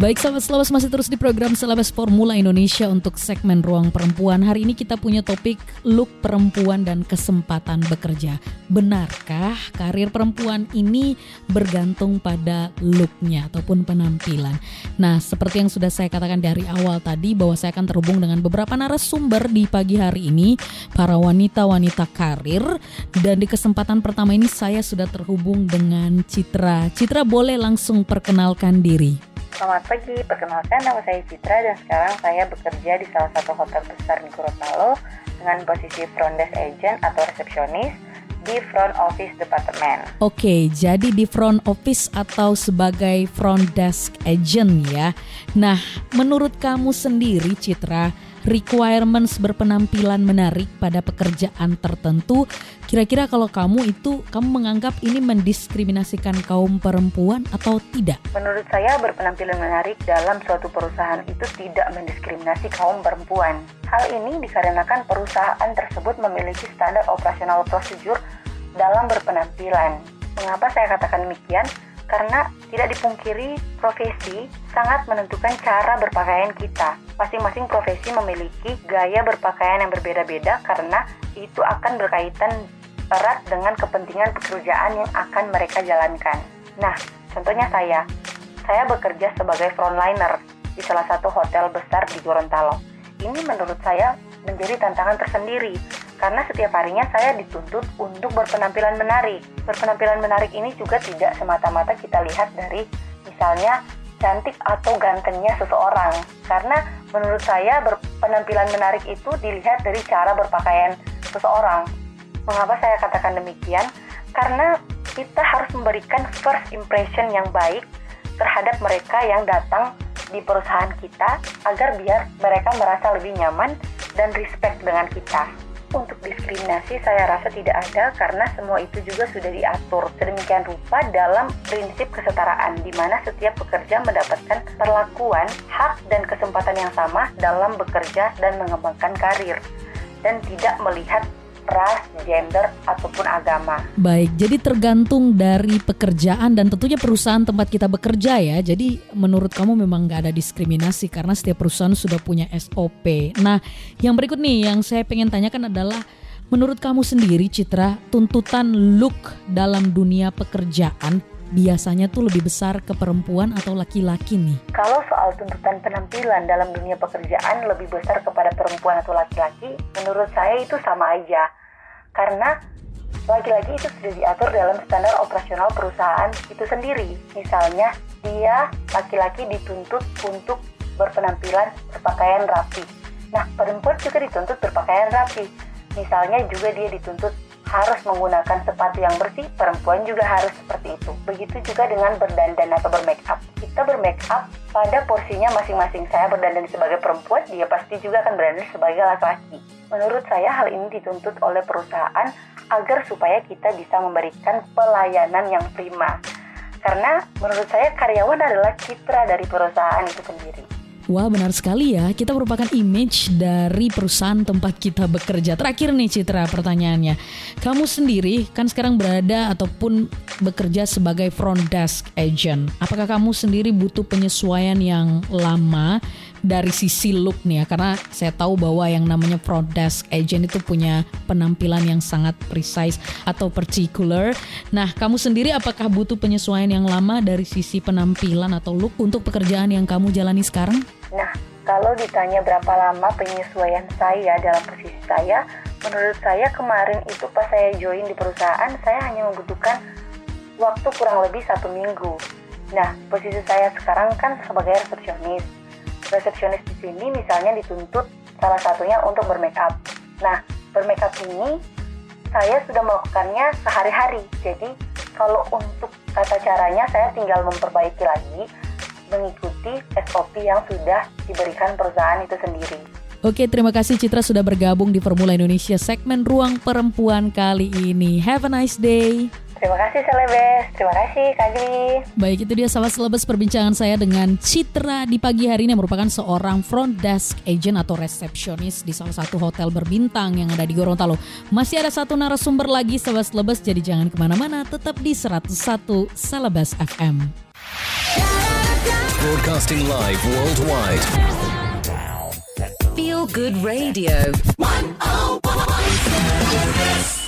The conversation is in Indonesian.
Baik sahabat Selabas masih terus di program Selabas Formula Indonesia untuk segmen Ruang Perempuan. Hari ini kita punya topik look perempuan dan kesempatan bekerja. Benarkah karir perempuan ini bergantung pada looknya ataupun penampilan? Nah seperti yang sudah saya katakan dari awal tadi bahwa saya akan terhubung dengan beberapa narasumber di pagi hari ini. Para wanita-wanita karir dan di kesempatan pertama ini saya sudah terhubung dengan Citra. Citra boleh langsung perkenalkan diri. Selamat pagi, perkenalkan nama saya Citra dan sekarang saya bekerja di salah satu hotel besar di Gorontalo dengan posisi front desk agent atau resepsionis di front office department. Oke, jadi di front office atau sebagai front desk agent ya. Nah, menurut kamu sendiri Citra, requirements berpenampilan menarik pada pekerjaan tertentu. Kira-kira kalau kamu itu kamu menganggap ini mendiskriminasikan kaum perempuan atau tidak? Menurut saya berpenampilan menarik dalam suatu perusahaan itu tidak mendiskriminasi kaum perempuan. Hal ini dikarenakan perusahaan tersebut memiliki standar operasional prosedur dalam berpenampilan. Mengapa saya katakan demikian? karena tidak dipungkiri profesi sangat menentukan cara berpakaian kita. Masing-masing profesi memiliki gaya berpakaian yang berbeda-beda karena itu akan berkaitan erat dengan kepentingan pekerjaan yang akan mereka jalankan. Nah, contohnya saya. Saya bekerja sebagai frontliner di salah satu hotel besar di Gorontalo. Ini menurut saya menjadi tantangan tersendiri karena setiap harinya saya dituntut untuk berpenampilan menarik. Berpenampilan menarik ini juga tidak semata-mata kita lihat dari misalnya cantik atau gantengnya seseorang. Karena menurut saya berpenampilan menarik itu dilihat dari cara berpakaian seseorang. Mengapa saya katakan demikian? Karena kita harus memberikan first impression yang baik terhadap mereka yang datang di perusahaan kita agar biar mereka merasa lebih nyaman dan respect dengan kita. Untuk diskriminasi saya rasa tidak ada karena semua itu juga sudah diatur. Sedemikian rupa dalam prinsip kesetaraan di mana setiap pekerja mendapatkan perlakuan, hak dan kesempatan yang sama dalam bekerja dan mengembangkan karir dan tidak melihat ras, gender, ataupun agama. Baik, jadi tergantung dari pekerjaan dan tentunya perusahaan tempat kita bekerja ya. Jadi menurut kamu memang nggak ada diskriminasi karena setiap perusahaan sudah punya SOP. Nah, yang berikut nih yang saya pengen tanyakan adalah menurut kamu sendiri Citra, tuntutan look dalam dunia pekerjaan biasanya tuh lebih besar ke perempuan atau laki-laki nih? Kalau soal tuntutan penampilan dalam dunia pekerjaan lebih besar kepada perempuan atau laki-laki, menurut saya itu sama aja karena lagi-lagi itu sudah diatur dalam standar operasional perusahaan itu sendiri. Misalnya, dia laki-laki dituntut untuk berpenampilan berpakaian rapi. Nah, perempuan juga dituntut berpakaian rapi. Misalnya juga dia dituntut harus menggunakan sepatu yang bersih, perempuan juga harus seperti itu. Begitu juga dengan berdandan atau bermake up. Kita bermake up pada porsinya masing-masing. Saya berdandan sebagai perempuan, dia pasti juga akan berdandan sebagai laki-laki. Menurut saya hal ini dituntut oleh perusahaan agar supaya kita bisa memberikan pelayanan yang prima. Karena menurut saya karyawan adalah citra dari perusahaan itu sendiri. Wah benar sekali ya, kita merupakan image dari perusahaan tempat kita bekerja. Terakhir nih Citra pertanyaannya, kamu sendiri kan sekarang berada ataupun bekerja sebagai front desk agent. Apakah kamu sendiri butuh penyesuaian yang lama dari sisi look nih ya karena saya tahu bahwa yang namanya front desk agent itu punya penampilan yang sangat precise atau particular. Nah, kamu sendiri apakah butuh penyesuaian yang lama dari sisi penampilan atau look untuk pekerjaan yang kamu jalani sekarang? Nah, kalau ditanya berapa lama penyesuaian saya dalam posisi saya, menurut saya kemarin itu pas saya join di perusahaan, saya hanya membutuhkan waktu kurang lebih satu minggu. Nah, posisi saya sekarang kan sebagai resepsionis resepsionis di sini misalnya dituntut salah satunya untuk bermake up. Nah, bermake up ini saya sudah melakukannya sehari-hari. Jadi, kalau untuk tata caranya saya tinggal memperbaiki lagi mengikuti SOP yang sudah diberikan perusahaan itu sendiri. Oke, terima kasih Citra sudah bergabung di Formula Indonesia segmen Ruang Perempuan kali ini. Have a nice day. Terima kasih Selebes, terima kasih Kak Gili. Baik itu dia sahabat Selebes perbincangan saya dengan Citra di pagi hari ini yang merupakan seorang front desk agent atau resepsionis di salah satu hotel berbintang yang ada di Gorontalo. Masih ada satu narasumber lagi sahabat Selebes jadi jangan ke mana-mana tetap di 101 Selebes FM. Broadcasting live worldwide. Feel Good Radio. 101.